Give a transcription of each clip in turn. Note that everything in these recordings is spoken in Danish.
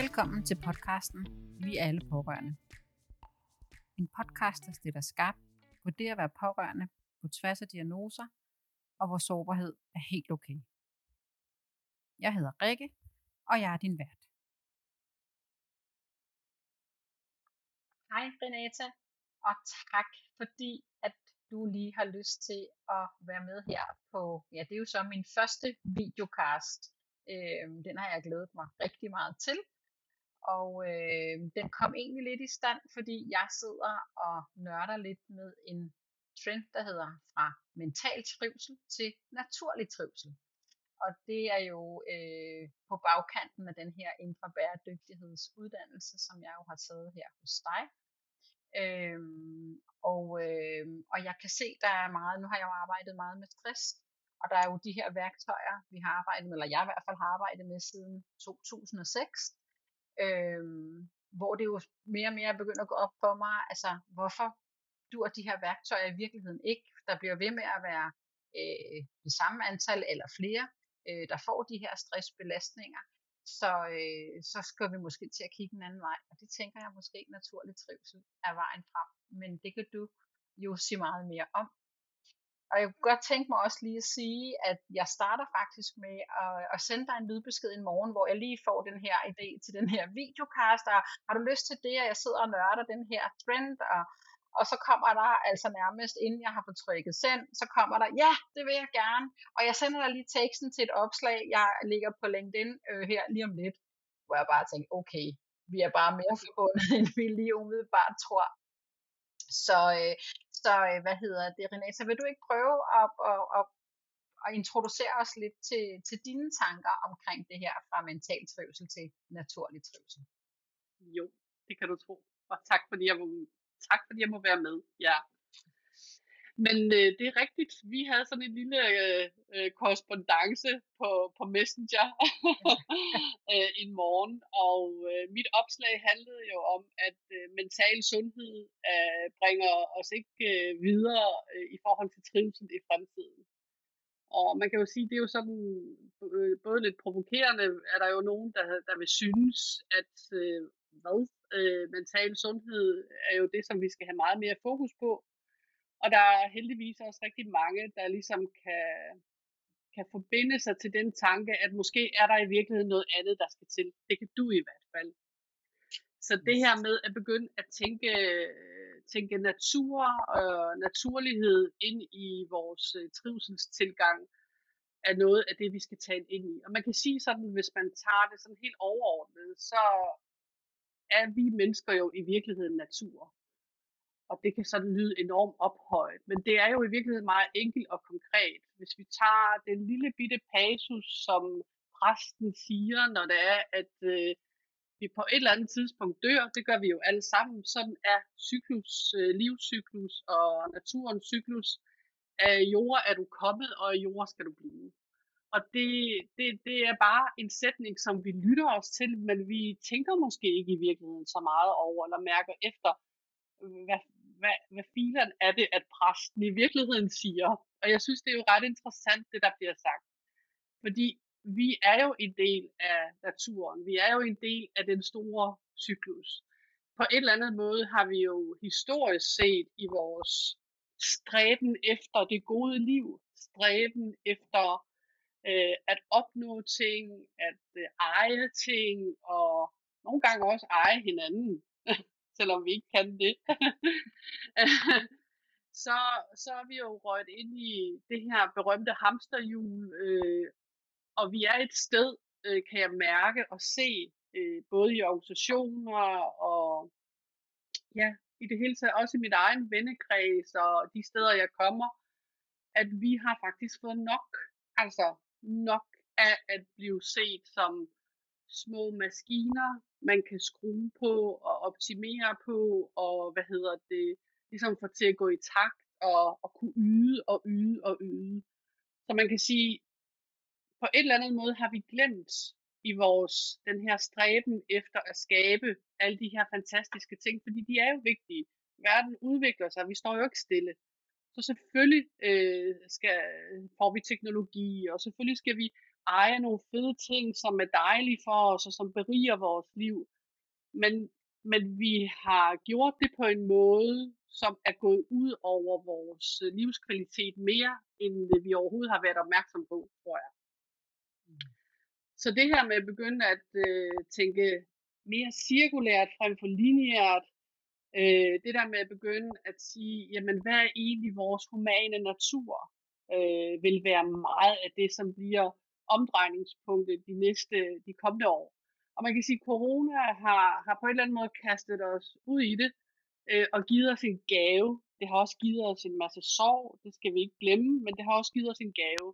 Velkommen til podcasten Vi er alle pårørende. En podcast, der stiller skarp på det at være pårørende på tværs af diagnoser, og hvor sårbarhed er helt okay. Jeg hedder Rikke, og jeg er din vært. Hej Renata, og tak fordi at du lige har lyst til at være med her på, ja det er jo så min første videocast. Øh, den har jeg glædet mig rigtig meget til. Og øh, den kom egentlig lidt i stand, fordi jeg sidder og nørder lidt med en trend, der hedder fra mental trivsel til naturlig trivsel. Og det er jo øh, på bagkanten af den her indre bæredygtighedsuddannelse, som jeg jo har taget her hos dig. Øhm, og, øh, og jeg kan se, der er meget, nu har jeg jo arbejdet meget med stress, og der er jo de her værktøjer, vi har arbejdet med, eller jeg i hvert fald har arbejdet med siden 2006, Øh, hvor det jo mere og mere begynder at gå op for mig, altså hvorfor dur de her værktøjer i virkeligheden ikke. Der bliver ved med at være øh, det samme antal eller flere, øh, der får de her stressbelastninger, så, øh, så skal vi måske til at kigge en anden vej. Og det tænker jeg måske naturlig trivsel er vejen frem. Men det kan du jo sige meget mere om. Og jeg kunne godt tænke mig også lige at sige, at jeg starter faktisk med at, at sende dig en lydbesked en morgen, hvor jeg lige får den her idé til den her videocast, og har du lyst til det, at jeg sidder og nørder den her trend, og, og så kommer der altså nærmest, inden jeg har fået trykket send, så kommer der, ja, det vil jeg gerne, og jeg sender dig lige teksten til et opslag, jeg ligger på LinkedIn øh, her lige om lidt, hvor jeg bare tænker, okay, vi er bare mere forbundet, end vi lige umiddelbart tror. Så, øh, så øh, hvad hedder det, Renata, vil du ikke prøve at, at, at, at introducere os lidt til, til dine tanker omkring det her fra mental trivsel til naturlig trivsel? Jo, det kan du tro. Og tak fordi jeg må, tak fordi jeg må være med. Ja. Men øh, det er rigtigt. Vi havde sådan en lille øh, øh korrespondence på, på Messenger øh, en morgen, og øh, mit opslag handlede jo om, at øh, mental sundhed øh, bringer os ikke øh, videre øh, i forhold til trivsel i fremtiden. Og man kan jo sige, det er jo sådan øh, både lidt provokerende, er der jo nogen, der, der vil synes, at øh, hvad, øh, mental sundhed er jo det, som vi skal have meget mere fokus på, og der er heldigvis også rigtig mange, der ligesom kan, kan forbinde sig til den tanke, at måske er der i virkeligheden noget andet, der skal til. Det kan du i hvert fald. Så det her med at begynde at tænke, tænke natur og naturlighed ind i vores øh, trivselstilgang, er noget af det, vi skal tale ind i. Og man kan sige sådan, hvis man tager det sådan helt overordnet, så er vi mennesker jo i virkeligheden natur og det kan sådan lyde enormt ophøjet, men det er jo i virkeligheden meget enkelt og konkret. Hvis vi tager den lille bitte pasus, som præsten siger, når det er, at øh, vi på et eller andet tidspunkt dør, det gør vi jo alle sammen, sådan er cyklus, øh, livscyklus og naturens cyklus. Af jord er du kommet, og af jord skal du blive. Og det, det, det er bare en sætning, som vi lytter os til, men vi tænker måske ikke i virkeligheden så meget over, eller mærker efter, hvad, hvad, hvad filen er det, at præsten i virkeligheden siger. Og jeg synes, det er jo ret interessant, det der bliver sagt. Fordi vi er jo en del af naturen. Vi er jo en del af den store cyklus. På et eller andet måde har vi jo historisk set i vores stræben efter det gode liv, stræben efter øh, at opnå ting, at øh, eje ting, og nogle gange også eje hinanden selvom vi ikke kan det. så, så er vi jo røget ind i det her berømte hamsterhjul, øh, og vi er et sted, øh, kan jeg mærke og se, øh, både i organisationer og ja, i det hele taget også i mit egen vennekreds og de steder, jeg kommer, at vi har faktisk fået nok, altså nok af at blive set som små maskiner, man kan skrue på og optimere på, og hvad hedder det, ligesom få til at gå i takt og, og kunne yde og yde og yde. Så man kan sige, på et eller andet måde har vi glemt i vores, den her stræben efter at skabe alle de her fantastiske ting, fordi de er jo vigtige. Verden udvikler sig, vi står jo ikke stille. Så selvfølgelig øh, skal, får vi teknologi, og selvfølgelig skal vi eje nogle fede ting, som er dejlige for os, og som beriger vores liv. Men, men vi har gjort det på en måde, som er gået ud over vores øh, livskvalitet mere, end vi overhovedet har været opmærksom på, tror jeg. Så det her med at begynde at øh, tænke mere cirkulært frem for lineært, øh, det der med at begynde at sige, jamen hvad er egentlig vores humane natur, øh, vil være meget af det, som bliver omdrejningspunktet de næste, de kommende år. Og man kan sige, at corona har, har på en eller anden måde kastet os ud i det, øh, og givet os en gave. Det har også givet os en masse sorg, det skal vi ikke glemme, men det har også givet os en gave.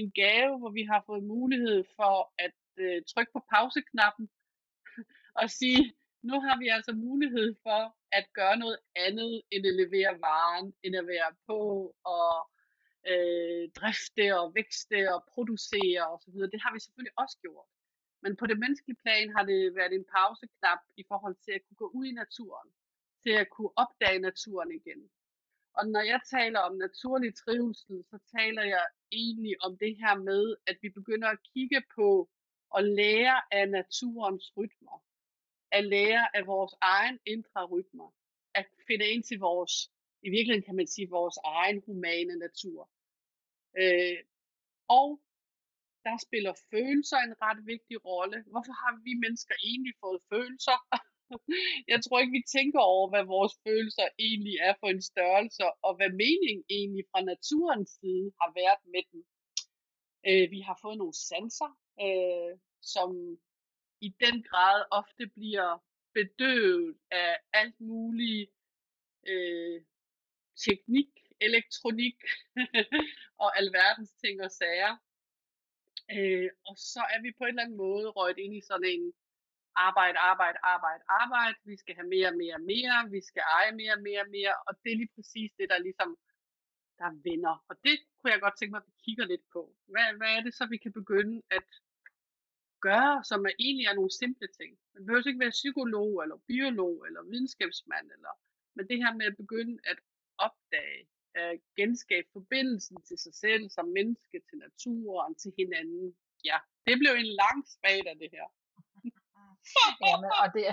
En gave, hvor vi har fået mulighed for at øh, trykke på pauseknappen og sige, nu har vi altså mulighed for at gøre noget andet, end at levere varen, end at være på og øh, drifte og vækste og producere osv. Det har vi selvfølgelig også gjort. Men på det menneskelige plan har det været en pauseknap i forhold til at kunne gå ud i naturen, til at kunne opdage naturen igen. Og når jeg taler om naturlig trivsel, så taler jeg egentlig om det her med, at vi begynder at kigge på og lære af naturens rytmer. At lære af vores egen indre rytmer. At finde ind til vores, i virkeligheden kan man sige, vores egen humane natur. Øh, og der spiller følelser en ret vigtig rolle. Hvorfor har vi mennesker egentlig fået følelser? Jeg tror ikke, vi tænker over, hvad vores følelser egentlig er for en størrelse, og hvad meningen egentlig fra naturens side har været med dem. Øh, vi har fået nogle sanser, øh, som i den grad ofte bliver bedøvet af alt muligt øh, teknik, elektronik og alverdens ting og sager. Øh, og så er vi på en eller anden måde røget ind i sådan en arbejde, arbejde, arbejde, arbejde. Vi skal have mere, mere, mere. Vi skal eje mere, mere, mere. Og det er lige præcis det, der ligesom der vender. Og det kunne jeg godt tænke mig, at vi kigger lidt på. Hvad, hvad er det så, vi kan begynde at gøre, som er egentlig er nogle simple ting. Man behøver ikke være psykolog, eller biolog, eller videnskabsmand, eller, men det her med at begynde at opdage, at genskabe forbindelsen til sig selv, som menneske, til naturen, til hinanden. Ja, det blev en lang af det her. Jamen, og det,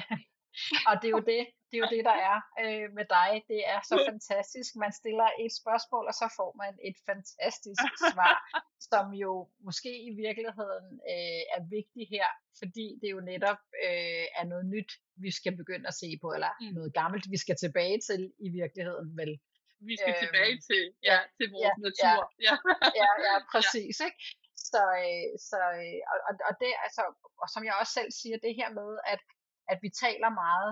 og det er jo det, det, er jo det der er øh, med dig. Det er så fantastisk. Man stiller et spørgsmål, og så får man et fantastisk svar, som jo måske i virkeligheden øh, er vigtigt her, fordi det jo netop øh, er noget nyt, vi skal begynde at se på, eller mm. noget gammelt, vi skal tilbage til i virkeligheden, vel? Vi skal øhm, tilbage til, ja, til vores ja, natur. Ja, ja, ja præcis. ja. Ikke? Så, øh, så øh, og, og det, altså, og som jeg også selv siger, det her med, at at vi taler meget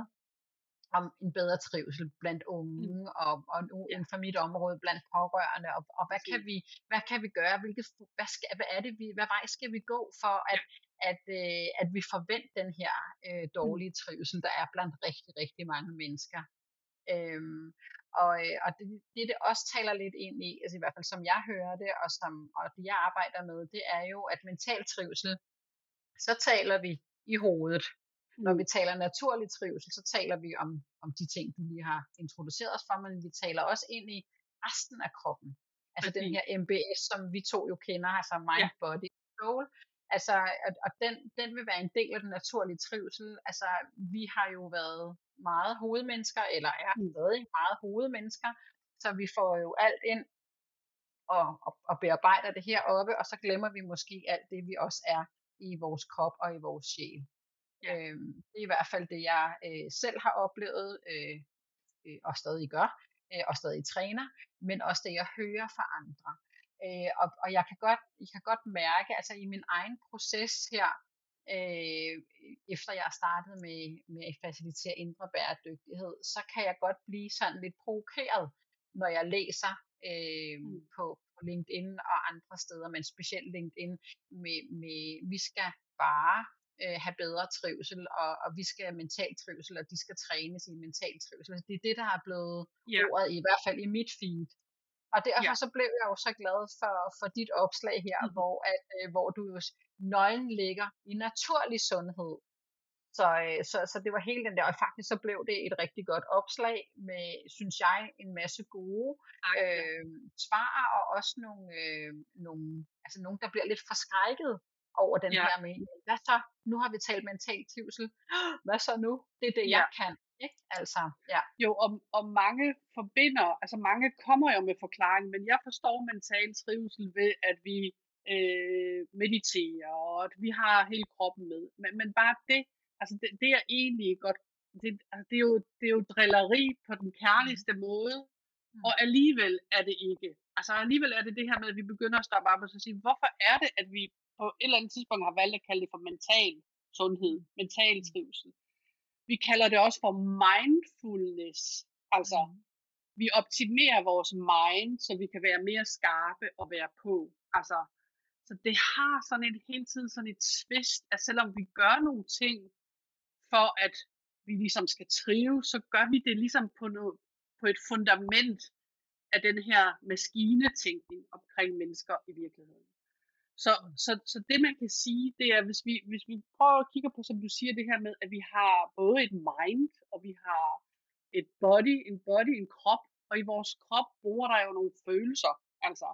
om en bedre trivsel blandt unge, mm. og, og nu ja. inden for mit område blandt pårørende, og, og hvad, kan vi, hvad kan vi gøre, hvilke, hvad, skal, hvad er det, vi, hvad vej skal vi gå for, at, ja. at, øh, at vi forventer den her øh, mm. dårlige trivsel, der er blandt rigtig, rigtig mange mennesker. Øhm, og, øh, og det, det, det også taler lidt ind i, altså i hvert fald som jeg hører det, og som og det jeg arbejder med, det er jo, at mental trivsel, så taler vi i hovedet. Når vi taler naturlig trivsel, så taler vi om, om de ting, du lige har introduceret os for, men vi taler også ind i resten af kroppen. Altså okay. den her MBS, som vi to jo kender, altså mind, ja. body, soul. Altså, og, og den, den vil være en del af den naturlige trivsel. Altså, vi har jo været meget hovedmennesker, eller er mm. stadig meget hovedmennesker, så vi får jo alt ind og, og, og bearbejder det heroppe, og så glemmer vi måske alt det, vi også er i vores krop og i vores sjæl. Ja. Øhm, det er i hvert fald det, jeg øh, selv har oplevet, øh, øh, og stadig gør, øh, og stadig træner, men også det, jeg hører fra andre. Øh, og, og jeg kan godt, jeg kan godt mærke, altså i min egen proces her, øh, efter jeg har startet med, med at facilitere indre bæredygtighed, så kan jeg godt blive sådan lidt provokeret, når jeg læser øh, mm. på, på LinkedIn og andre steder, men specielt LinkedIn, med, med vi skal bare øh, have bedre trivsel, og, og vi skal have mental trivsel, og de skal trænes i mental trivsel. Det er det, der er blevet yeah. ordet, i hvert fald i mit feed. Og derfor yeah. så blev jeg jo så glad for, for dit opslag her, mm. hvor, at, øh, hvor du jo nøglen ligger i naturlig sundhed. Så, øh, så, så det var helt den der, og faktisk så blev det et rigtig godt opslag med, synes jeg, en masse gode øh, svar, og også nogle, øh, nogle, altså nogle, der bliver lidt forskrækket over den Ja. her med, hvad så? Nu har vi talt mental trivsel. Hvad så nu? Det er det, jeg Ja. kan. Ikke? Altså, ja. Jo, og, og mange forbinder, altså mange kommer jo med forklaring, men jeg forstår mental trivsel ved, at vi øh, mediterer, og at vi har hele kroppen med. Men, men bare det, altså det, det er egentlig godt, det, altså det, er jo, det er jo drilleri på den kærligste måde, Mm. og alligevel er det ikke. Altså alligevel er det det her med, at vi begynder at stoppe op og så sige, hvorfor er det, at vi på et eller andet tidspunkt har valgt at kalde det for mental sundhed, mental trivsel. Vi kalder det også for mindfulness, altså Mm. vi optimerer vores mind, så vi kan være mere skarpe og være på. Altså, så det har sådan et hele tiden sådan et twist, at selvom vi gør nogle ting, for at vi ligesom skal trive, så gør vi det ligesom på, noget, på et fundament af den her maskinetænkning omkring mennesker i virkeligheden. Så, så, så det man kan sige, det er, hvis vi, hvis vi prøver at kigge på, som du siger, det her med, at vi har både et mind, og vi har et body, en body, en krop, og i vores krop bor der jo nogle følelser, altså.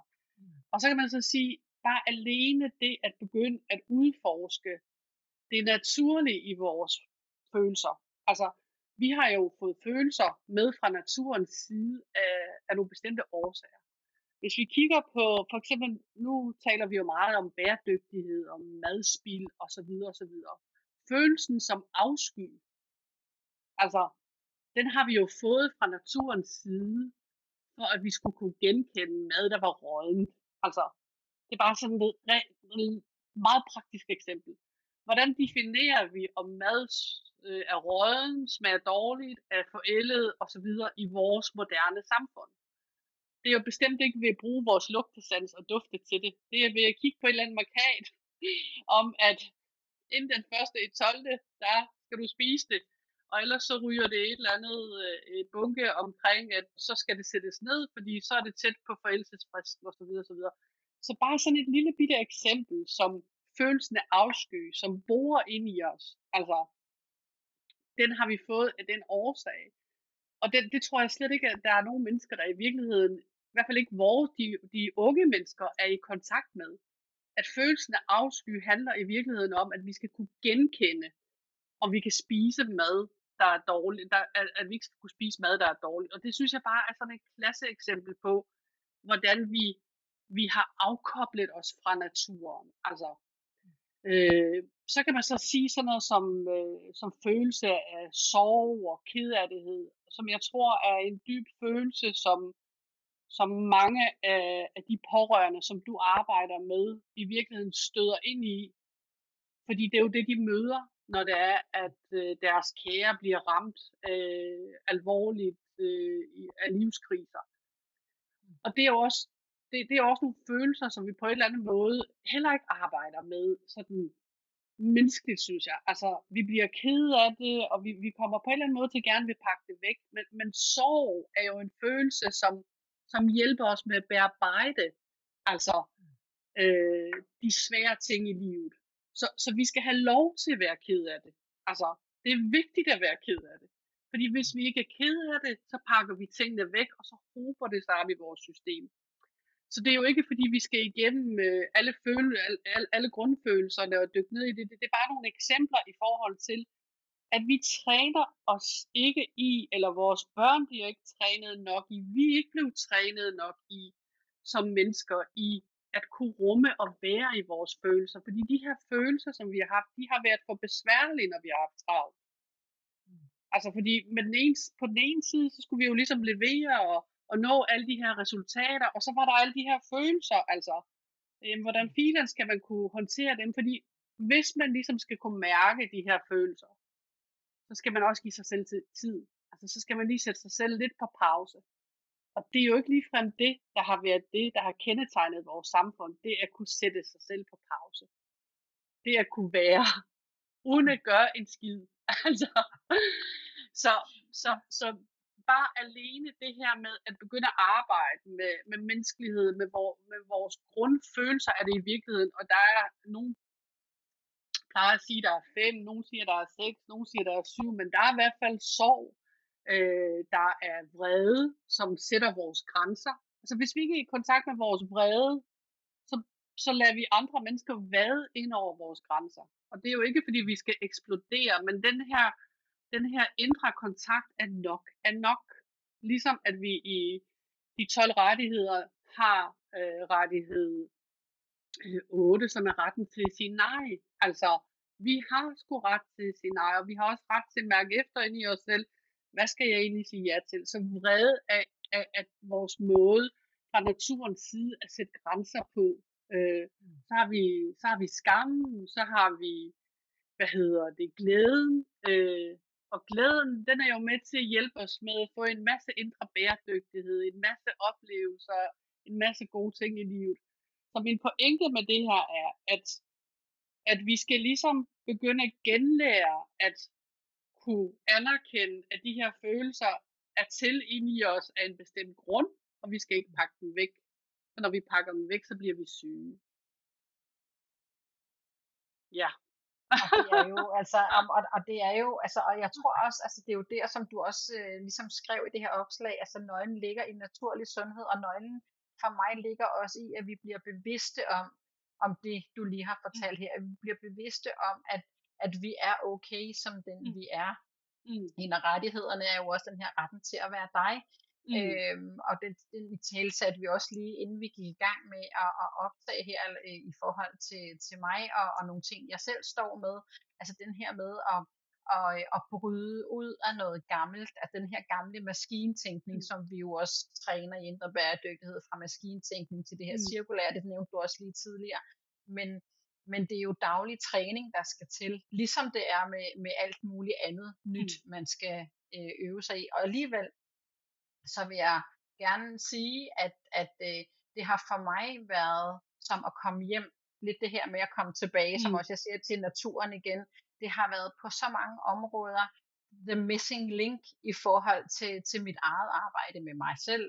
Og så kan man så sige, bare alene det at begynde at udforske det naturlige i vores følelser. Altså, vi har jo fået følelser med fra naturens side af, af nogle bestemte årsager. Hvis vi kigger på, for eksempel, nu taler vi jo meget om bæredygtighed, om madspil osv. osv. Følelsen som afsky, altså, den har vi jo fået fra naturens side, for at vi skulle kunne genkende mad, der var rådent. Altså, det er bare sådan et, re- meget praktisk eksempel. Hvordan definerer vi, om mad øh, er råden, smager dårligt, er forældet osv. i vores moderne samfund? Det er jo bestemt ikke ved at bruge vores lugtesans og dufte til det. Det er ved at kigge på et eller andet markat om, at inden den første i 12. der skal du spise det. Og ellers så ryger det et eller andet øh, et bunke omkring, at så skal det sættes ned, fordi så er det tæt på forældelsesfristen osv. osv. Så bare sådan et lille bitte eksempel, som følelsen af afsky, som bor ind i os. Altså, den har vi fået af den årsag. Og det, det tror jeg slet ikke, at der er nogen mennesker, der i virkeligheden, i hvert fald ikke vores, de, de unge mennesker, er i kontakt med. At følelsen af afsky handler i virkeligheden om, at vi skal kunne genkende, om vi kan spise mad, der er dårligt, der, at, at vi ikke skal kunne spise mad, der er dårligt. Og det synes jeg bare er sådan et klasse eksempel på, hvordan vi, vi har afkoblet os fra naturen. Altså, øh, så kan man så sige sådan noget som, øh, som følelse af sorg og kederlighed, som jeg tror er en dyb følelse, som, som mange af, af de pårørende, som du arbejder med, i virkeligheden støder ind i. Fordi det er jo det, de møder, når det er, at øh, deres kære bliver ramt øh, alvorligt øh, i- af livskriser. Og det er jo også, det, det er også nogle følelser, som vi på en eller anden måde heller ikke arbejder med sådan menneskeligt, synes jeg. Altså, vi bliver kede af det, og vi, vi kommer på en eller anden måde til gerne vil pakke det væk. Men, men sorg er jo en følelse, som, som hjælper os med at bearbejde altså, øh, de svære ting i livet. Så, så vi skal have lov til at være ked af det. Altså, det er vigtigt at være ked af det. Fordi hvis vi ikke er ked af det, så pakker vi tingene væk, og så hober det sig op i vores system. Så det er jo ikke fordi, vi skal igennem øh, alle, føle, alle, alle, grundfølelserne og dykke ned i det. det. Det er bare nogle eksempler i forhold til, at vi træner os ikke i, eller vores børn bliver ikke trænet nok i, vi er ikke blevet trænet nok i, som mennesker, i at kunne rumme og være i vores følelser. Fordi de her følelser, som vi har haft, de har været for besværlige, når vi har haft travlt. Altså fordi med den ene, på den ene side, så skulle vi jo ligesom levere og, og nå alle de her resultater, og så var der alle de her følelser, altså øh, hvordan filen skal man kunne håndtere dem, fordi hvis man ligesom skal kunne mærke de her følelser, så skal man også give sig selv tid. Altså så skal man lige sætte sig selv lidt på pause. Og det er jo ikke ligefrem det, der har været det, der har kendetegnet vores samfund, det er at kunne sætte sig selv på pause. Det er at kunne være, uden at gøre en skid. Altså, så, så, så bare alene det her med at begynde at arbejde med, med menneskelighed, med, vor, med vores grundfølelser er det i virkeligheden, og der er nogen plejer at sige, at der er fem, nogen siger, der er seks, nogen siger, der er syv, men der er i hvert fald sorg, øh, der er vrede, som sætter vores grænser. Altså hvis vi ikke er i kontakt med vores vrede, så, så lader vi andre mennesker vade ind over vores grænser. Og det er jo ikke, fordi vi skal eksplodere, men den her, den her indre kontakt er nok, er nok. Ligesom at vi i de 12 rettigheder har øh, rettighed 8, som er retten til at sige nej. Altså, vi har sgu ret til at sige nej, og vi har også ret til at mærke efter ind i os selv, hvad skal jeg egentlig sige ja til? Så vrede af, af, af vores måde fra naturens side at sætte grænser på. Øh, så, har vi, så har vi skammen, så har vi, hvad hedder det, glæden. Øh, og glæden, den er jo med til at hjælpe os med at få en masse indre bæredygtighed, en masse oplevelser, en masse gode ting i livet. Så min pointe med det her er, at, at vi skal ligesom begynde at genlære at kunne anerkende, at de her følelser er til inde i os af en bestemt grund, og vi skal ikke pakke dem væk. For når vi pakker dem væk, så bliver vi syge. Ja. og det er jo, altså, og, og det er jo, altså, og jeg tror også, altså, det er jo der, som du også øh, ligesom skrev i det her opslag, altså nøglen ligger i naturlig sundhed, og nøglen for mig ligger også i, at vi bliver bevidste om, om det, du lige har fortalt her, at vi bliver bevidste om, at, at vi er okay, som den mm. vi er. Mm. En af rettighederne er jo også den her retten til at være dig. Mm. Øhm, og den, den i tale satte vi også lige, inden vi gik i gang med at, at optage her øh, i forhold til, til mig og, og nogle ting, jeg selv står med. Altså den her med at, at, at bryde ud af noget gammelt, af den her gamle maskintænkning, mm. som vi jo også træner i indre bæredygtighed fra maskintænkning til det her mm. cirkulære, det nævnte du også lige tidligere. Men, men det er jo daglig træning, der skal til, ligesom det er med, med alt muligt andet nyt, mm. man skal øh, øve sig i. Og alligevel så vil jeg gerne sige, at, at øh, det har for mig været som at komme hjem. Lidt det her med at komme tilbage, mm. som også jeg siger til naturen igen. Det har været på så mange områder the missing link i forhold til, til mit eget arbejde med mig selv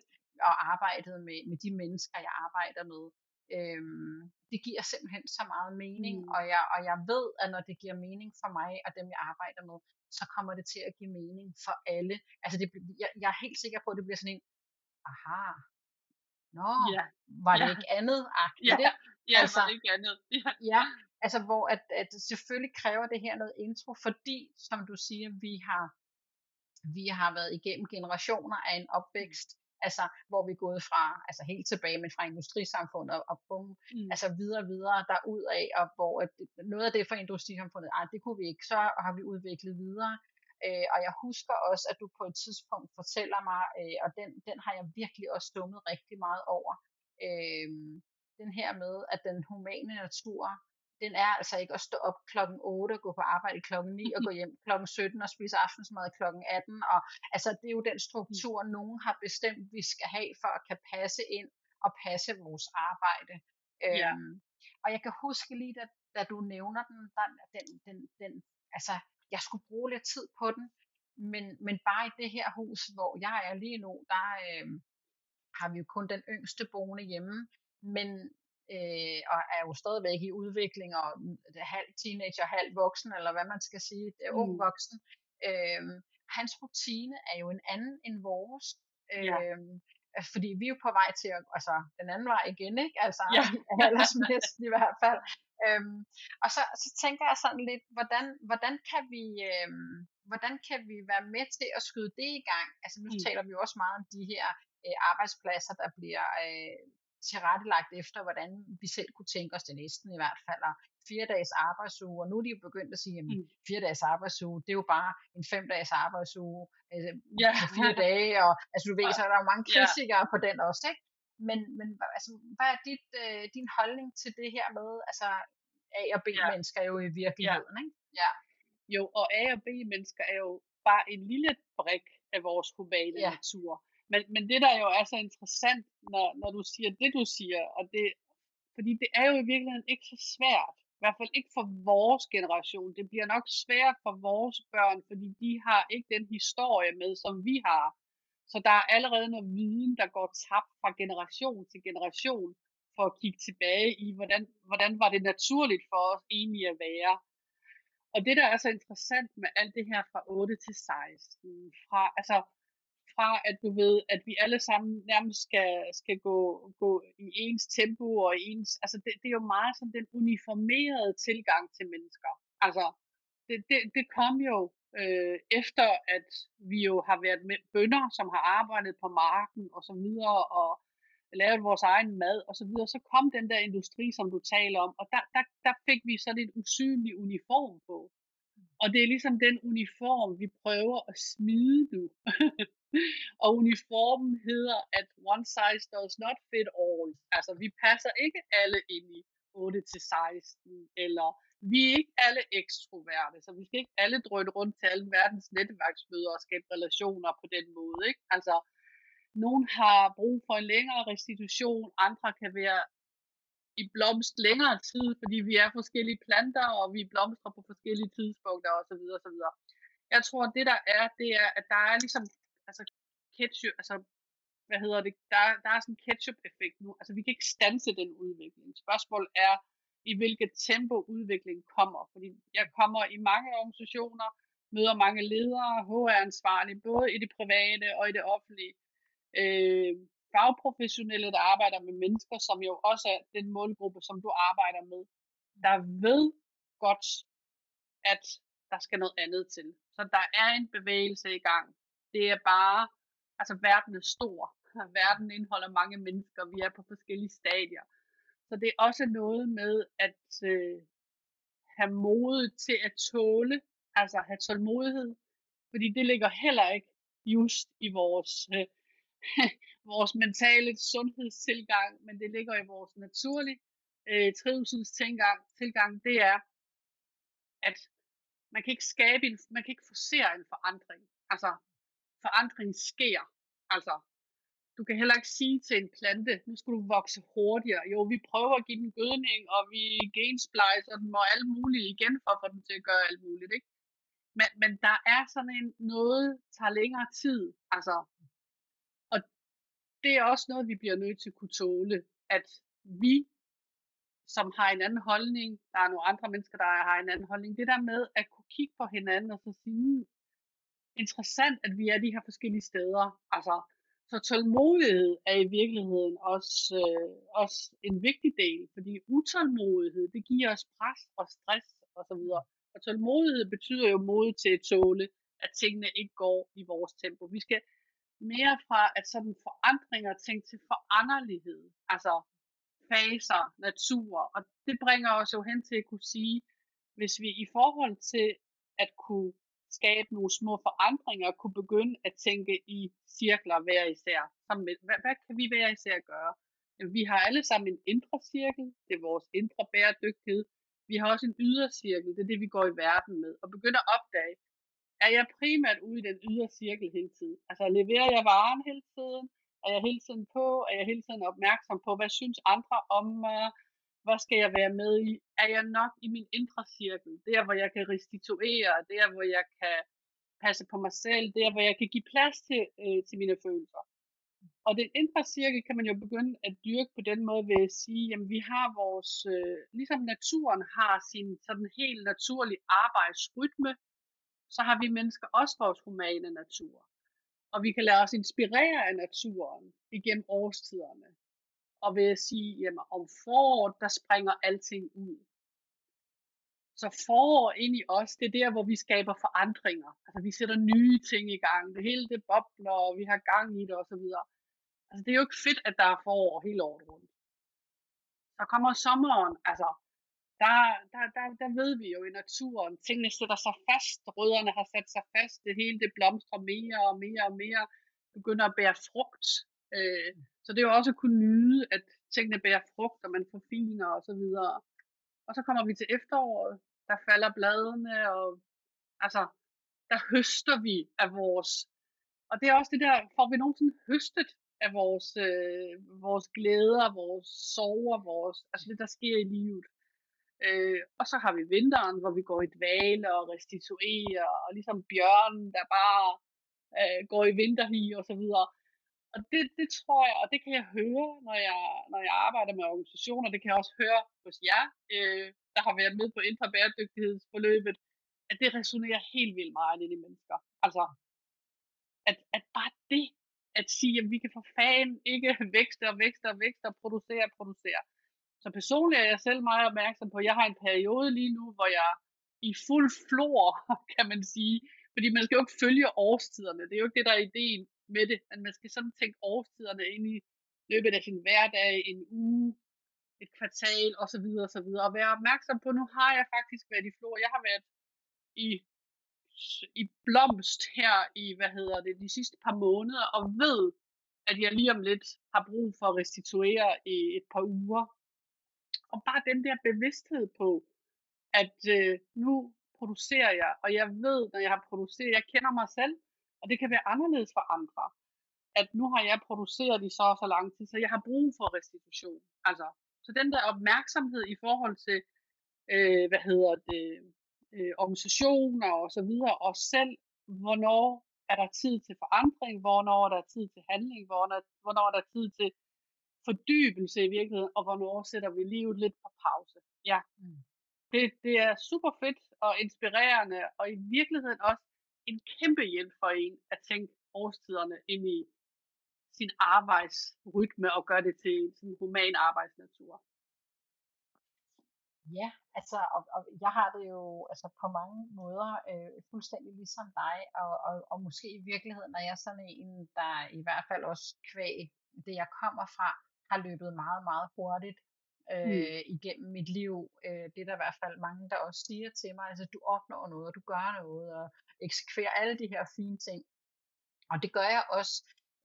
og arbejdet med, med de mennesker, jeg arbejder med. Øhm, det giver simpelthen så meget mening, mm. og, jeg, og jeg ved, at når det giver mening for mig og dem, jeg arbejder med, så kommer det til at give mening for alle. Altså det, jeg, jeg er helt sikker på, at det bliver sådan en, aha, nå, ja. var det ja. ikke andet? Ja, det? Ja altså, det ikke andet. Ja. ja, altså hvor at, at selvfølgelig kræver det her noget intro, fordi, som du siger, vi har, vi har været igennem generationer af en opvækst, altså hvor vi er gået fra, altså helt tilbage, men fra industrisamfundet og, og bum, mm. altså videre og videre derud af, og hvor at noget af det fra industrisamfundet, ej, det kunne vi ikke, så har vi udviklet videre, øh, og jeg husker også, at du på et tidspunkt fortæller mig, øh, og den, den har jeg virkelig også stummet rigtig meget over, øh, den her med, at den humane natur den er altså ikke at stå op klokken 8 og gå på arbejde klokken 9 og gå hjem klokken 17 og spise aftensmad klokken 18. Og, altså, det er jo den struktur, nogen har bestemt, vi skal have for at kan passe ind og passe vores arbejde. Ja. Øhm, og jeg kan huske lige, da, da du nævner den, den, den, den, den, altså, jeg skulle bruge lidt tid på den, men, men bare i det her hus, hvor jeg er lige nu, der øh, har vi jo kun den yngste boende hjemme, men øh, og er jo stadigvæk i udvikling, og halv teenager, halv voksen, eller hvad man skal sige, det er ung mm. voksen. Øh, hans rutine er jo en anden end vores. Øh, ja. Øhm, fordi vi er jo på vej til at, altså den anden vej igen, ikke? Altså ja. aldersmæssigt i hvert fald. Øhm, og så, så tænker jeg sådan lidt, hvordan, hvordan kan vi, øhm, hvordan kan vi være med til at skyde det i gang? Altså nu mm. taler vi jo også meget om de her øh, arbejdspladser, der bliver øh, tilrettelagt efter, hvordan vi selv kunne tænke os det næsten i hvert fald. Og fire dages arbejdsuge, og nu er de jo begyndt at sige, at mm. fire dages arbejdsuge, det er jo bare en fem dages arbejdsuge øh, ja. fire dage, og altså du ved, så er der jo mange kritikere ja. på den også, ikke? Men, men altså, hvad er dit, øh, din holdning til det her med, altså A og B-mennesker ja. jo i virkeligheden, ja. ikke? Ja. Jo, og A og B-mennesker er jo bare en lille brik af vores humane ja. natur. Men, men det, der jo er så interessant, når, når du siger det, du siger, og det, fordi det er jo i virkeligheden ikke så svært, i hvert fald ikke for vores generation. Det bliver nok svært for vores børn, fordi de har ikke den historie med, som vi har. Så der er allerede noget viden, der går tabt fra generation til generation, for at kigge tilbage i, hvordan, hvordan var det naturligt for os egentlig at være. Og det, der er så interessant med alt det her fra 8 til 16, fra, altså fra, at du ved, at vi alle sammen nærmest skal, skal gå, gå i ens tempo og i ens, altså det, det er jo meget sådan den uniformerede tilgang til mennesker. Altså, det, det, det kom jo øh, efter, at vi jo har været med bønder, som har arbejdet på marken og så videre, og lavet vores egen mad og så videre, så kom den der industri, som du taler om, og der, der, der fik vi sådan en usynlig uniform på. Og det er ligesom den uniform, vi prøver at smide nu. og uniformen hedder, at one size does not fit all. Altså, vi passer ikke alle ind i 8-16, eller vi er ikke alle ekstroverte, så vi skal ikke alle drøne rundt til alle verdens netværksmøder og skabe relationer på den måde. Ikke? Altså, nogen har brug for en længere restitution, andre kan være i blomst længere tid, fordi vi er forskellige planter, og vi blomstrer på forskellige tidspunkter osv. osv. Jeg tror, at det der er, det er, at der er ligesom, altså ketchup, altså, hvad hedder det, der, der er sådan en ketchup-effekt nu. Altså, vi kan ikke stanse den udvikling. Spørgsmålet er, i hvilket tempo udviklingen kommer. Fordi jeg kommer i mange organisationer, møder mange ledere, HR-ansvarlige, både i det private og i det offentlige. Øh, fagprofessionelle, der arbejder med mennesker, som jo også er den målgruppe, som du arbejder med, der ved godt, at der skal noget andet til. Så der er en bevægelse i gang. Det er bare, altså verden er stor. Verden indeholder mange mennesker. Vi er på forskellige stadier. Så det er også noget med at øh, have mod til at tåle, altså have tålmodighed, fordi det ligger heller ikke just i vores, øh, vores mentale sundhedstilgang, men det ligger i vores naturlige øh, trivselstilgang. Tilgang, det er, at man kan ikke skabe en, man kan ikke forsere en forandring. Altså, forandring sker. Altså, du kan heller ikke sige til en plante, nu skal du vokse hurtigere. Jo, vi prøver at give den gødning, og vi gensplicer den og alt muligt igen, for at få den til at gøre alt muligt. Ikke? Men, men der er sådan en noget, tager længere tid. Altså, det er også noget, vi bliver nødt til at kunne tåle, at vi, som har en anden holdning, der er nogle andre mennesker, der har en anden holdning, det der med at kunne kigge på hinanden og så sige, hmm, interessant, at vi er de her forskellige steder. Altså, så tålmodighed er i virkeligheden også, øh, også en vigtig del, fordi utålmodighed, det giver os pres og stress osv. Og, og tålmodighed betyder jo mod til at tåle, at tingene ikke går i vores tempo. Vi skal mere fra at sådan forandringer tænke til foranderlighed, altså faser, natur, og det bringer os jo hen til at kunne sige, hvis vi i forhold til at kunne skabe nogle små forandringer, kunne begynde at tænke i cirkler hver især. Hvad, hvad kan vi hver især gøre? Vi har alle sammen en indre cirkel, det er vores indre bæredygtighed. Vi har også en ydre cirkel, det er det, vi går i verden med. Og begynder at opdage, er jeg primært ude i den ydre cirkel hele tiden? Altså leverer jeg varen hele tiden? Er jeg hele tiden på? Er jeg hele tiden opmærksom på, hvad synes andre om mig? hvad skal jeg være med i? Er jeg nok i min indre cirkel? Der, hvor jeg kan restituere, der, hvor jeg kan passe på mig selv, der, hvor jeg kan give plads til, øh, til mine følelser. Og den indre cirkel kan man jo begynde at dyrke på den måde ved at sige, jamen vi har vores, øh, ligesom naturen har sin sådan helt naturlig arbejdsrytme, så har vi mennesker også vores humane natur. Og vi kan lade os inspirere af naturen igennem årstiderne og ved at sige, jamen om foråret, der springer alting ud. Så forår ind i os, det er der, hvor vi skaber forandringer. Altså vi sætter nye ting i gang. Det hele det bobler, og vi har gang i det osv. Altså det er jo ikke fedt, at der er forår hele året rundt. Så kommer sommeren, altså der, der, der, der ved vi jo i naturen, tingene sætter sig fast, rødderne har sat sig fast, det hele det blomstrer mere og mere og mere, begynder at bære frugt. Øh, så det er jo også at kunne nyde, at tingene bærer frugt, og man forfiner og så videre. Og så kommer vi til efteråret, der falder bladene, og altså, der høster vi af vores, og det er også det der, får vi nogensinde høstet af vores, øh, vores glæder, vores sorger, vores, altså det der sker i livet. Øh, og så har vi vinteren, hvor vi går i dvale og restituerer, og ligesom bjørnen, der bare øh, går i vinterhi og så videre. Og det, det tror jeg, og det kan jeg høre, når jeg, når jeg arbejder med organisationer, det kan jeg også høre hos jer, øh, der har været med på indre bæredygtighedsforløbet, at det resonerer helt vildt meget ind i mennesker. Altså, at, at bare det, at sige, at vi kan for fanden ikke vækste og vækste og vækste og producere og producere. Så personligt er jeg selv meget opmærksom på, at jeg har en periode lige nu, hvor jeg i fuld flor, kan man sige, fordi man skal jo ikke følge årstiderne. Det er jo ikke det, der er ideen med det, men man skal sådan tænke årstiderne ind i løbet af sin hverdag, en uge, et kvartal osv. osv. Og være opmærksom på, nu har jeg faktisk været i flor. Jeg har været i, i blomst her i, hvad hedder det, de sidste par måneder, og ved, at jeg lige om lidt har brug for at restituere i et par uger. Og bare den der bevidsthed på, at øh, nu producerer jeg, og jeg ved, når jeg har produceret, jeg kender mig selv, og det kan være anderledes for andre, at nu har jeg produceret i så og så lang tid, så jeg har brug for restitution. Altså, så den der opmærksomhed i forhold til, øh, hvad hedder det, øh, organisationer og så videre, og selv, hvornår er der tid til forandring, hvornår er der tid til handling, hvornår, hvornår er der tid til fordybelse i virkeligheden, og hvornår sætter vi livet lidt på pause. Ja. Mm. Det, det er super fedt og inspirerende, og i virkeligheden også en kæmpe hjælp for en at tænke årstiderne ind i sin arbejdsrytme og gøre det til en human arbejdsnatur. Ja, altså, og, og jeg har det jo altså på mange måder øh, fuldstændig ligesom dig, og, og, og måske i virkeligheden er jeg sådan en, der i hvert fald også kvæg det, jeg kommer fra, har løbet meget, meget hurtigt mm. øh, igennem mit liv. Øh, det er der i hvert fald mange, der også siger til mig, altså du opnår noget, og du gør noget, og eksekverer alle de her fine ting. Og det gør jeg også,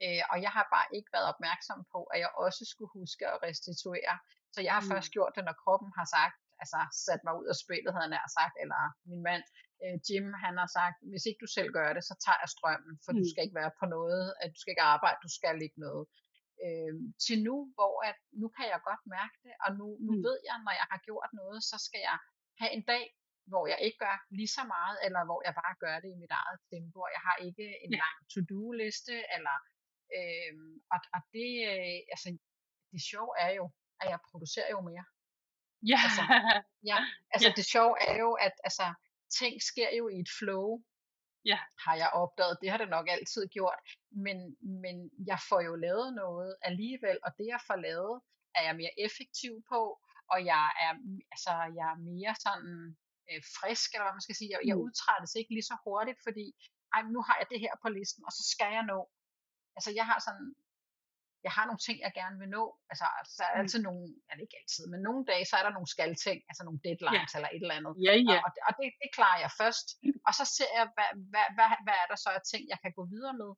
øh, og jeg har bare ikke været opmærksom på, at jeg også skulle huske at restituere. Så jeg har mm. først gjort det, når kroppen har sagt, altså sat mig ud af spillet, havde han sagt, eller min mand øh, Jim, han har sagt, hvis ikke du selv gør det, så tager jeg strømmen, for mm. du skal ikke være på noget, at du skal ikke arbejde, du skal ikke noget. Øh, til nu, hvor at, nu kan jeg godt mærke det, og nu, nu mm. ved jeg, når jeg har gjort noget, så skal jeg have en dag, hvor jeg ikke gør lige så meget, eller hvor jeg bare gør det i mit eget tempo, og jeg har ikke en lang to-do-liste, eller øh, og, og det, øh, altså, det sjove er jo, at jeg producerer jo mere. Ja. Altså, ja, altså ja. det sjove er jo, at altså, ting sker jo i et flow, ja. har jeg opdaget. Det har det nok altid gjort. Men, men jeg får jo lavet noget alligevel, og det jeg får lavet, er jeg mere effektiv på, og jeg er, altså, jeg er mere sådan øh, frisk, eller hvad man skal sige. Jeg, jeg mm. udtrættes ikke lige så hurtigt, fordi ej, nu har jeg det her på listen, og så skal jeg nå. Altså jeg har sådan jeg har nogle ting, jeg gerne vil nå. Altså, så er der mm. altid nogle, ja, ikke altid, men nogle dage, så er der nogle skalting, altså nogle deadlines ja. eller et eller andet. Ja, ja. Og, og, det, det klarer jeg først. Og så ser jeg, hvad, hvad, hvad, hvad er der så af ting, jeg kan gå videre med,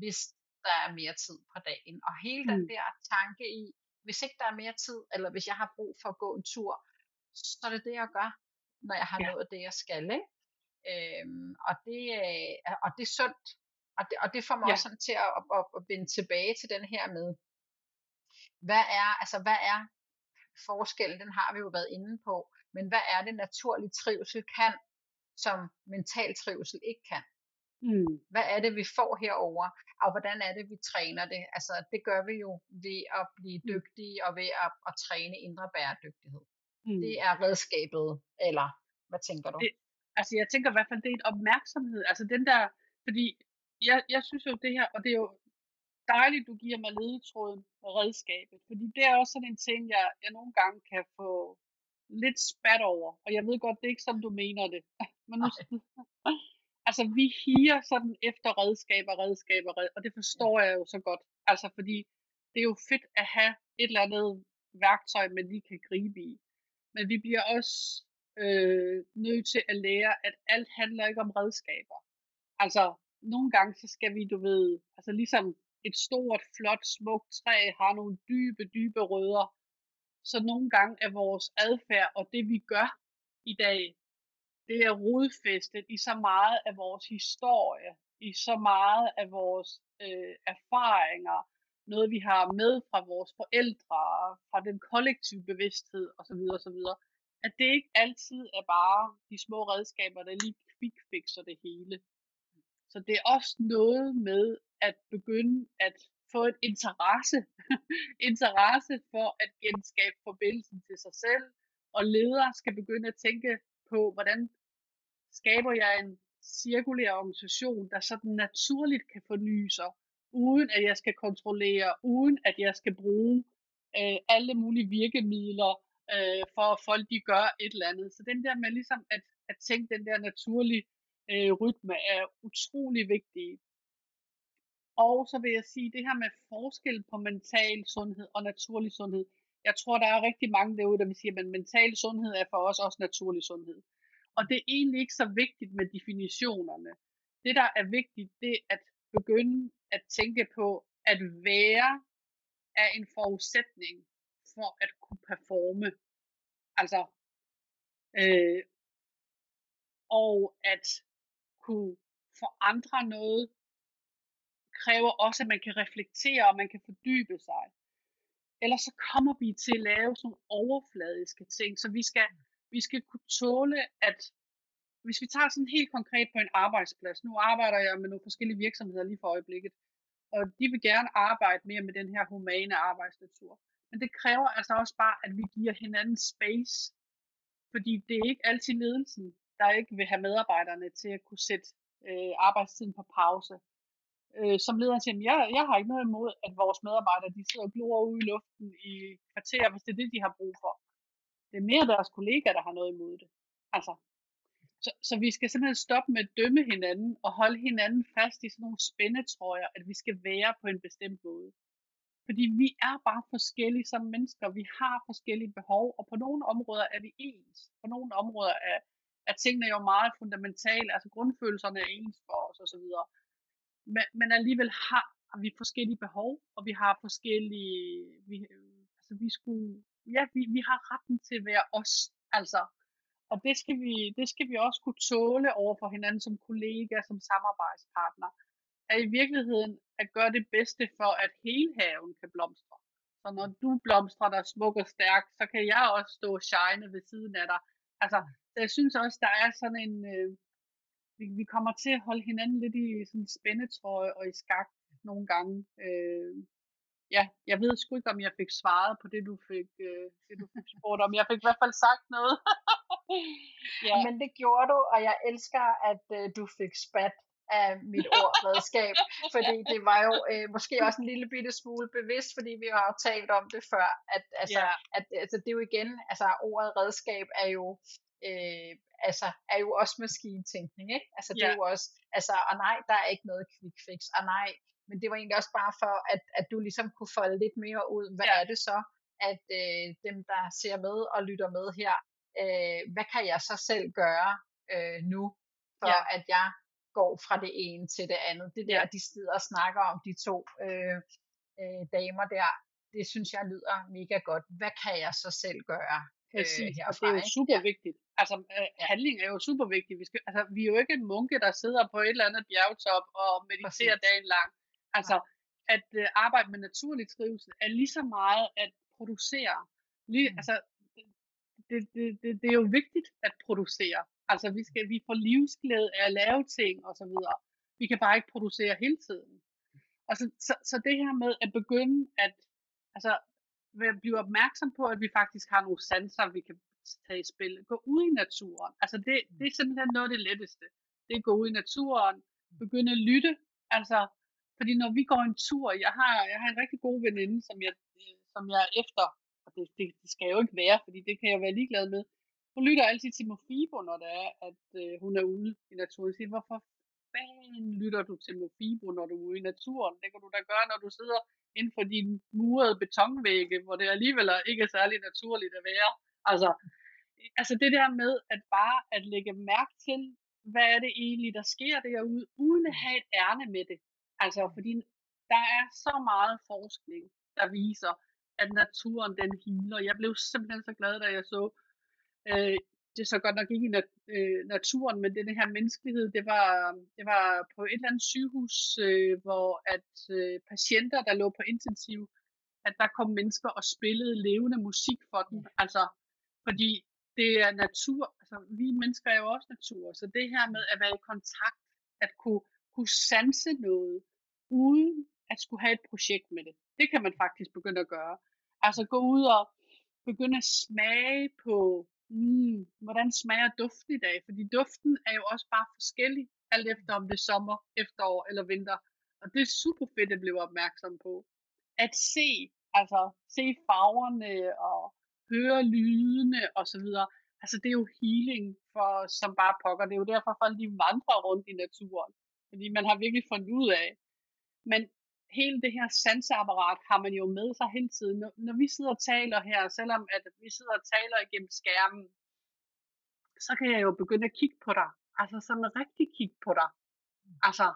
hvis der er mere tid på dagen. Og hele den mm. der tanke i, hvis ikke der er mere tid, eller hvis jeg har brug for at gå en tur, så er det det, jeg gør, når jeg har ja. nået det, jeg skal. Ikke? Øhm, og, det, øh, og det er sundt. Og det, og det får mig ja. også sådan til at, at, at, at vende tilbage til den her med, hvad er, altså hvad er forskellen, den har vi jo været inde på, men hvad er det naturlig trivsel kan, som mental trivsel ikke kan? Mm. Hvad er det, vi får herover, og hvordan er det, vi træner det? Altså, det gør vi jo ved at blive mm. dygtige og ved at, at træne indre bæredygtighed. Mm. Det er redskabet, eller hvad tænker du? Det, altså, jeg tænker i hvert fald, det er en opmærksomhed. Altså, den der, fordi jeg, jeg synes jo det her, og det er jo dejligt, du giver mig ledetråden og redskabet, fordi det er også sådan en ting, jeg, jeg nogle gange kan få lidt spat over, og jeg ved godt, det er ikke sådan, du mener det. Men nu, altså, vi higer sådan efter redskaber, redskaber, red, og det forstår jeg jo så godt. Altså, fordi det er jo fedt at have et eller andet værktøj, man lige kan gribe i. Men vi bliver også øh, nødt til at lære, at alt handler ikke om redskaber. Altså, nogle gange, så skal vi, du ved, altså ligesom et stort, flot, smukt træ har nogle dybe, dybe rødder, så nogle gange er vores adfærd og det, vi gør i dag, det er rodfæstet i så meget af vores historie, i så meget af vores øh, erfaringer, noget vi har med fra vores forældre, fra den kollektive bevidsthed osv. osv. At det ikke altid er bare de små redskaber, der lige quickfixer det hele. Så det er også noget med at begynde at få et interesse, interesse for at genskabe forbindelsen til sig selv, og ledere skal begynde at tænke på, hvordan skaber jeg en cirkulær organisation, der sådan naturligt kan forny sig, uden at jeg skal kontrollere, uden at jeg skal bruge øh, alle mulige virkemidler, øh, for at folk de gør et eller andet. Så den der med ligesom at, at tænke den der naturlige øh, rytme er utrolig vigtig. Og så vil jeg sige, det her med forskel på mental sundhed og naturlig sundhed. Jeg tror, der er rigtig mange derude, der vil sige, at mental sundhed er for os også naturlig sundhed. Og det er egentlig ikke så vigtigt med definitionerne. Det, der er vigtigt, det er at begynde at tænke på, at være er en forudsætning for at kunne performe. Altså, øh, og at kunne forandre noget, kræver også, at man kan reflektere, og man kan fordybe sig. Ellers så kommer vi til at lave sådan nogle overfladiske ting, så vi skal, vi skal kunne tåle, at hvis vi tager sådan helt konkret på en arbejdsplads, nu arbejder jeg med nogle forskellige virksomheder lige for øjeblikket, og de vil gerne arbejde mere med den her humane arbejdsnatur. Men det kræver altså også bare, at vi giver hinanden space, fordi det er ikke altid ledelsen, der ikke vil have medarbejderne til at kunne sætte øh, arbejdstiden på pause. Øh, som lederen siger, jeg, jeg har ikke noget imod, at vores medarbejdere de sidder og glor ude i luften i kvarter, hvis det er det, de har brug for. Det er mere deres kollegaer, der har noget imod det. Altså, så, så vi skal simpelthen stoppe med at dømme hinanden og holde hinanden fast i sådan nogle spændetrøjer, at vi skal være på en bestemt måde. Fordi vi er bare forskellige som mennesker. Vi har forskellige behov, og på nogle områder er vi ens. På nogle områder er, at tingene jo meget fundamentale. Altså grundfølelserne er ens for os osv. Men, men alligevel har vi forskellige behov, og vi har forskellige... Vi, altså vi skulle, ja, vi, vi har retten til at være os. Altså, og det skal, vi, det skal vi også kunne tåle over for hinanden som kollega, som samarbejdspartner. Er i virkeligheden at gøre det bedste for, at hele haven kan blomstre. Så når du blomstrer der smuk og stærk, så kan jeg også stå og shine ved siden af dig. Altså, jeg synes også, der er sådan en... Øh, vi, vi kommer til at holde hinanden lidt i sådan spændetrøje og i skak nogle gange. Øh, ja, jeg ved sgu ikke, om jeg fik svaret på det, du fik, øh, det, du fik spurgt om. Jeg fik i hvert fald sagt noget. ja. Men det gjorde du, og jeg elsker, at øh, du fik spat af mit ord redskab, fordi det var jo øh, måske også en lille bitte smule bevidst, fordi vi har jo talt om det før, at, altså, yeah. at altså, det er jo igen, altså ordet redskab er jo øh, altså, er jo også maskintænkning, ikke? Altså, det yeah. er jo også, altså, og nej, der er ikke noget quick fix, og nej, men det var egentlig også bare for, at, at du ligesom kunne folde lidt mere ud, hvad yeah. er det så, at øh, dem, der ser med og lytter med her, øh, hvad kan jeg så selv gøre øh, nu, for yeah. at jeg går fra det ene til det andet. Det der, de sidder og snakker om, de to øh, øh, damer der, det synes jeg lyder mega godt. Hvad kan jeg så selv gøre? Præcis, øh, og det er jo super ja. vigtigt. Altså, øh, handling er jo super vigtigt. Vi, skal, altså, vi er jo ikke en munke, der sidder på et eller andet bjergtop og mediterer Præcis. dagen lang. Altså, ja. at øh, arbejde med naturlig trivsel er lige så meget at producere. Lige, mm. Altså, det, det, det, det er jo vigtigt at producere. Altså, vi, skal, vi får livsglæde af at lave ting og så videre. Vi kan bare ikke producere hele tiden. Og så, så, så det her med at begynde at altså, blive opmærksom på, at vi faktisk har nogle sanser, vi kan tage i spil. Gå ud i naturen. Altså, det, det er simpelthen noget af det letteste. Det er at gå ud i naturen, begynde at lytte. Altså, fordi når vi går en tur, jeg har, jeg har en rigtig god veninde, som jeg, øh, som jeg efter, og det, det, det skal jo ikke være, fordi det kan jeg være ligeglad med, hun lytter altid til Mofibo, når det er, at øh, hun er ude i naturen. Siger, hvorfor fanden lytter du til Mofibo, når du er ude i naturen? Det kan du da gøre, når du sidder inden for dine murede betonvægge, hvor det alligevel ikke er særlig naturligt at være. Altså, altså det der med at bare at lægge mærke til, hvad er det egentlig, der sker derude, uden at have et ærne med det. Altså, fordi der er så meget forskning, der viser, at naturen den healer. Jeg blev simpelthen så glad, da jeg så øh, det så godt nok ikke i nat, øh, naturen, men den her menneskelighed, det var, det var på et eller andet sygehus, øh, hvor at øh, patienter, der lå på intensiv, at der kom mennesker og spillede levende musik for dem. Altså, fordi det er natur, altså vi mennesker er jo også natur, så det her med at være i kontakt, at kunne, kunne sanse noget, uden at skulle have et projekt med det, det kan man faktisk begynde at gøre. Altså gå ud og begynde at smage på mm, hvordan smager duften i dag? Fordi duften er jo også bare forskellig, alt efter om det er sommer, efterår eller vinter. Og det er super fedt at blive opmærksom på. At se, altså se farverne og høre lydene og så videre. Altså det er jo healing for som bare pokker. Det er jo derfor folk de vandrer rundt i naturen. Fordi man har virkelig fundet ud af. Men hele det her sanseapparat har man jo med sig hele tiden. Når, når vi sidder og taler her, selvom at vi sidder og taler igennem skærmen, så kan jeg jo begynde at kigge på dig. Altså sådan rigtig kigge på dig. Altså,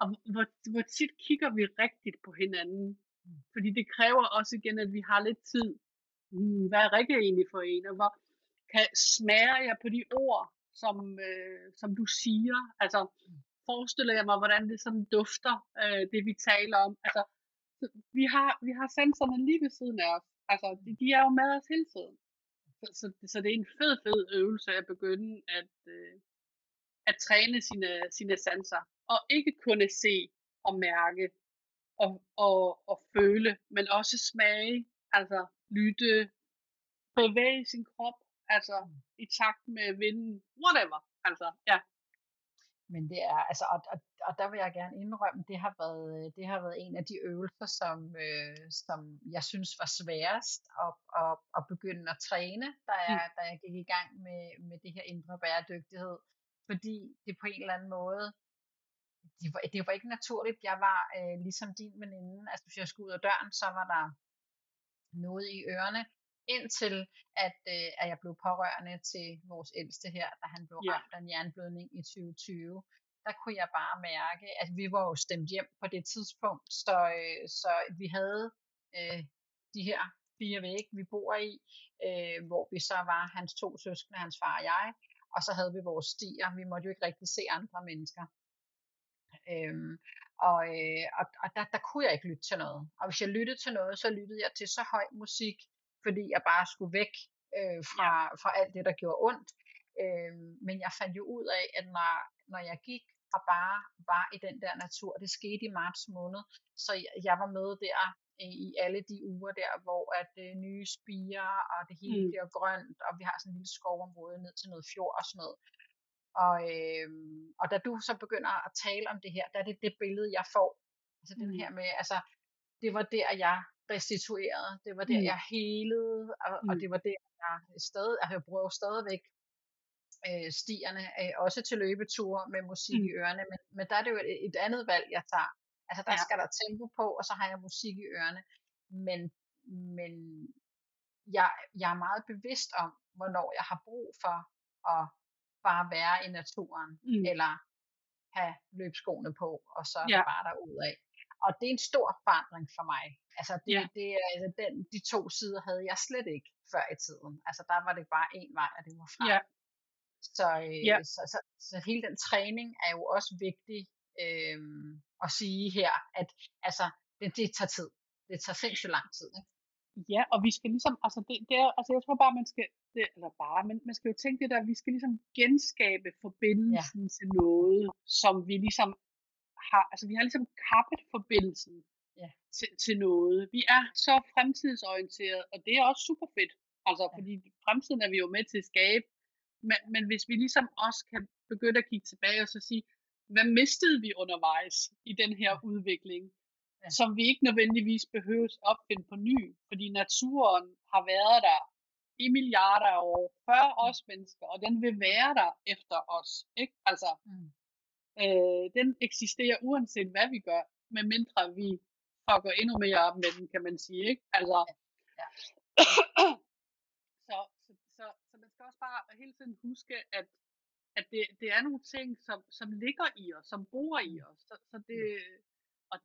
og hvor, hvor tit kigger vi rigtigt på hinanden? Fordi det kræver også igen, at vi har lidt tid. Hmm, hvad er Rikke egentlig for en? Og hvor kan, smager jeg på de ord, som, øh, som du siger? Altså, forestiller jeg mig, hvordan det sådan dufter, øh, det vi taler om. Altså, vi har, vi har sanserne lige ved siden af os. Altså, de, de er jo med os hele tiden. Så, så, så det er en fed, fed øvelse at begynde at, øh, at træne sine, sine sanser. Og ikke kun at se og mærke og, og, og føle, men også smage, altså lytte, bevæge sin krop, altså i takt med vinden, whatever. Altså, ja. Men det er, altså, og, og, og der vil jeg gerne indrømme, det har været, det har været en af de øvelser, som, øh, som jeg synes var sværest at, at, at begynde at træne, da jeg, mm. da jeg gik i gang med, med det her indre bæredygtighed. Fordi det på en eller anden måde, det var, det var ikke naturligt. Jeg var øh, ligesom din veninde, altså hvis jeg skulle ud af døren, så var der noget i ørerne, indtil at, øh, at jeg blev pårørende til vores ældste her, da han blev ja. ramt af en jernblødning i 2020. Der kunne jeg bare mærke, at vi var jo stemt hjem på det tidspunkt, så, øh, så vi havde øh, de her fire vægge, vi bor i, øh, hvor vi så var hans to søskende, hans far og jeg, og så havde vi vores stier. Vi måtte jo ikke rigtig se andre mennesker. Øhm, og øh, og, og der, der kunne jeg ikke lytte til noget. Og hvis jeg lyttede til noget, så lyttede jeg til så høj musik, fordi jeg bare skulle væk øh, fra, fra alt det, der gjorde ondt. Øh, men jeg fandt jo ud af, at når, når jeg gik og bare var i den der natur, det skete i marts måned, så jeg, jeg var med der i alle de uger der, hvor at øh, nye spiger, og det hele mm. bliver grønt, og vi har sådan en lille skovområde ned til noget fjord og sådan noget. Og, øh, og da du så begynder at tale om det her, der er det det billede, jeg får. Altså mm. den her med, altså det var der, jeg restitueret. Det var der, mm. jeg helede, og, mm. og det var der, jeg stadig, altså jeg bruger stadigvæk øh, stierne, øh, også til løbeture med musik mm. i ørerne, men, men der er det jo et, et andet valg, jeg tager. Altså der ja. skal der tempo på, og så har jeg musik i ørerne. Men, men jeg, jeg er meget bevidst om, hvornår jeg har brug for at bare være i naturen, mm. eller have løbskoene på, og så ja. bare af. Og det er en stor forandring for mig. Altså, det, ja. det, altså den, de to sider havde jeg slet ikke før i tiden. Altså, der var det bare en vej, og det var fra. Ja. Så, øh, ja. så, så, så hele den træning er jo også vigtig øh, at sige her, at altså, det, det tager tid. Det tager sindssygt lang tid. Ikke? Ja, og vi skal ligesom, altså det, det er, altså jeg tror bare, man skal, det, eller bare, men man skal jo tænke det der, vi skal ligesom genskabe forbindelsen ja. til noget, som vi ligesom har, altså vi har ligesom kappet forbindelsen ja. til, til noget. Vi er så fremtidsorienteret, og det er også super fedt. Altså, ja. fordi fremtiden er vi jo med til at skabe. Men, men hvis vi ligesom også kan begynde at kigge tilbage og så sige, hvad mistede vi undervejs i den her ja. udvikling, ja. som vi ikke nødvendigvis behøves opfinde på ny, fordi naturen har været der i milliarder af år før mm. os mennesker, og den vil være der efter os. Ikke? Altså, mm. Øh, den eksisterer uanset hvad vi gør, medmindre vi fucker endnu mere op med den, kan man sige. Ikke? Altså, ja. Ja. så, så, så, så man skal også bare hele tiden huske, at, at det, det er nogle ting, som, som ligger i os, som bor i os. Så, så det, og,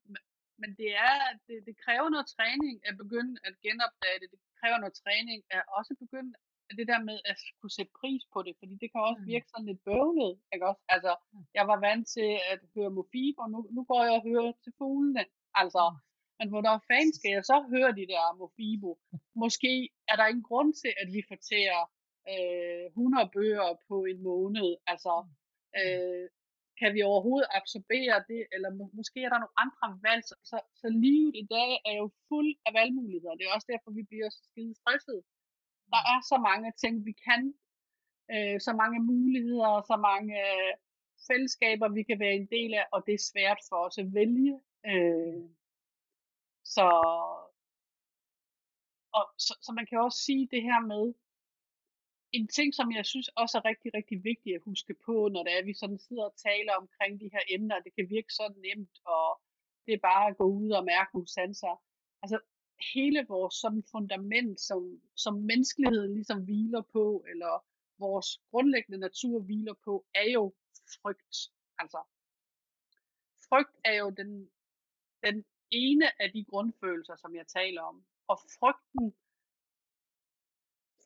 men det er, det, det kræver noget træning at begynde at genopdage det. Det kræver noget træning at også begynde det der med at kunne sætte pris på det, fordi det kan også virke sådan lidt bøvlet, ikke også? Altså, jeg var vant til at høre Mofibo, og nu, nu går jeg og hører til fuglene, altså, men hvornår fanden skal jeg så høre de der Mofibo? Måske er der ingen grund til, at vi fortærer øh, 100 bøger på en måned, altså, øh, kan vi overhovedet absorbere det, eller må, måske er der nogle andre valg, så, så, så livet i dag er jo fuld af valgmuligheder, det er også derfor, vi bliver så skide stresset der er så mange ting, vi kan. Øh, så mange muligheder, så mange øh, fællesskaber, vi kan være en del af, og det er svært for os at vælge. Øh, så, og, så, så man kan også sige det her med, en ting, som jeg synes også er rigtig, rigtig vigtigt at huske på, når det er, at vi sådan sidder og taler omkring de her emner, det kan virke så nemt, og det er bare at gå ud og mærke nogle sanser. Altså, hele vores sådan fundament, som, som menneskeligheden ligesom hviler på, eller vores grundlæggende natur hviler på, er jo frygt. Altså, frygt er jo den, den ene af de grundfølelser, som jeg taler om. Og frygten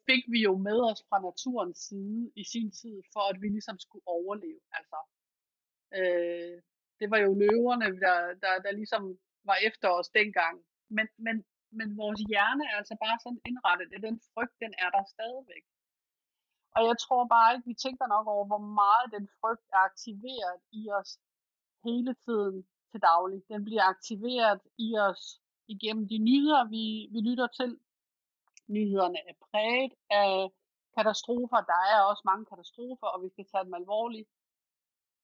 fik vi jo med os fra naturens side i sin tid, for at vi ligesom skulle overleve. Altså, øh, det var jo løverne, der, der, der ligesom var efter os dengang. Men, men, men vores hjerne er altså bare sådan indrettet, at den frygt, den er der stadigvæk. Og jeg tror bare ikke, vi tænker nok over, hvor meget den frygt er aktiveret i os hele tiden til daglig. Den bliver aktiveret i os igennem de nyheder, vi, vi lytter til, nyhederne er præget af katastrofer. Der er også mange katastrofer, og vi skal tage dem alvorligt.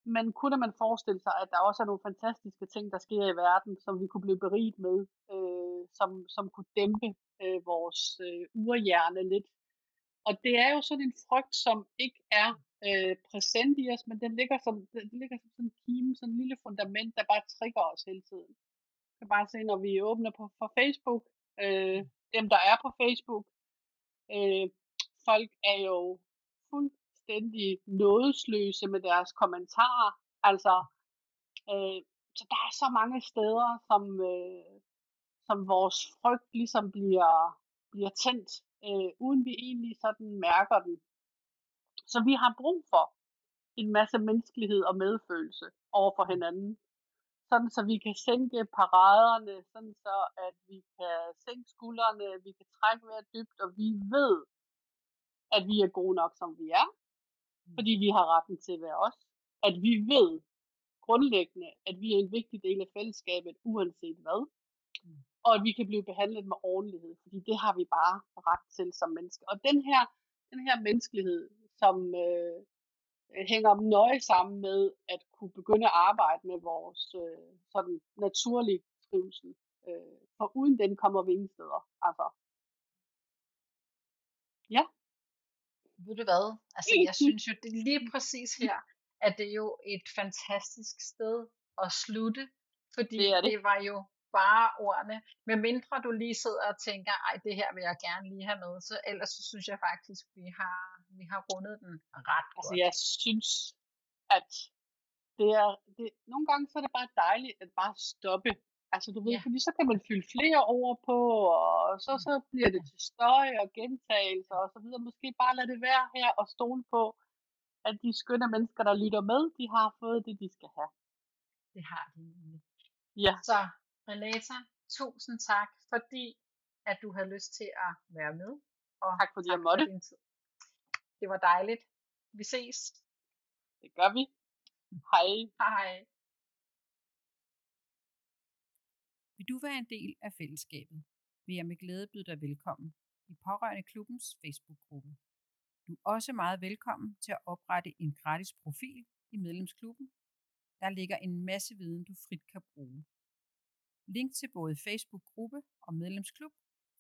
Men kunne man forestille sig, at der også er nogle fantastiske ting, der sker i verden, som vi kunne blive beriget med, øh, som, som kunne dæmpe øh, vores øh, urhjerne lidt. Og det er jo sådan en frygt, som ikke er øh, præsent i os, men den ligger som, den ligger som sådan en kime, sådan en lille fundament, der bare trigger os hele tiden. Jeg kan bare se, når vi åbner på, for Facebook, øh, dem, der er på Facebook. Øh, folk er jo fuldstændig nådesløse med deres kommentarer. Altså, øh, så der er så mange steder, som, øh, som vores frygt ligesom bliver, bliver tændt, øh, uden vi egentlig sådan mærker den. Så vi har brug for en masse menneskelighed og medfølelse over for hinanden sådan så vi kan sænke paraderne, sådan så at vi kan sænke skuldrene, vi kan trække vejret dybt, og vi ved, at vi er gode nok, som vi er, mm. fordi vi har retten til at være os. At vi ved grundlæggende, at vi er en vigtig del af fællesskabet, uanset hvad. Og at vi kan blive behandlet med ordentlighed, fordi det har vi bare ret til som mennesker. Og den her, den her menneskelighed, som, øh, hænger nøje sammen med at kunne begynde at arbejde med vores øh, sådan naturlige trivsel. Øh, for uden den kommer vi ingen steder. Altså. Ja. Ved du hvad? Altså, jeg synes jo, det er lige præcis her, at det er jo et fantastisk sted at slutte, fordi det, er det. det var jo bare ordene. Med mindre du lige sidder og tænker, ej, det her vil jeg gerne lige have med, så ellers så synes jeg faktisk, vi har, vi har rundet den ret godt. Altså jeg synes, at det er, det, nogle gange så er det bare dejligt at bare stoppe. Altså du ved, ja. fordi så kan man fylde flere ord på, og så, så bliver det til støj og gentagelser og så videre. Måske bare lade det være her og stole på, at de skønne mennesker, der lytter med, de har fået det, de skal have. Det har de Ja. Så Renata, tusind tak, fordi at du havde lyst til at være med. Og tak fordi tak jeg måtte. For din tid. Det var dejligt. Vi ses. Det gør vi. Hej. Hej. Vil du være en del af fællesskabet, vil jeg med glæde byde dig velkommen i Pårørende Klubbens Facebook-gruppe. Du er også meget velkommen til at oprette en gratis profil i medlemsklubben. Der ligger en masse viden, du frit kan bruge. Link til både Facebook-gruppe og medlemsklub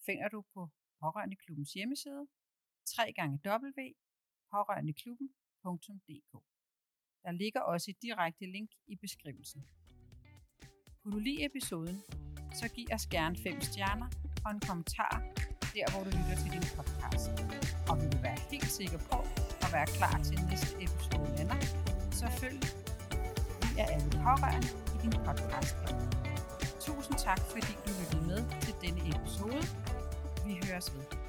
finder du på Pårørende Klubbens hjemmeside www.pårørendeklubben.dk. Der ligger også et direkte link i beskrivelsen. Kunne du lide episoden, så giv os gerne 5 stjerner og en kommentar der, hvor du lytter til din podcast. Og vil du være helt sikker på at være klar til næste episode lander, så følg Vi er alle pårørende i din podcast. Tusind tak, fordi du lyttede med til denne episode. Vi høres ved.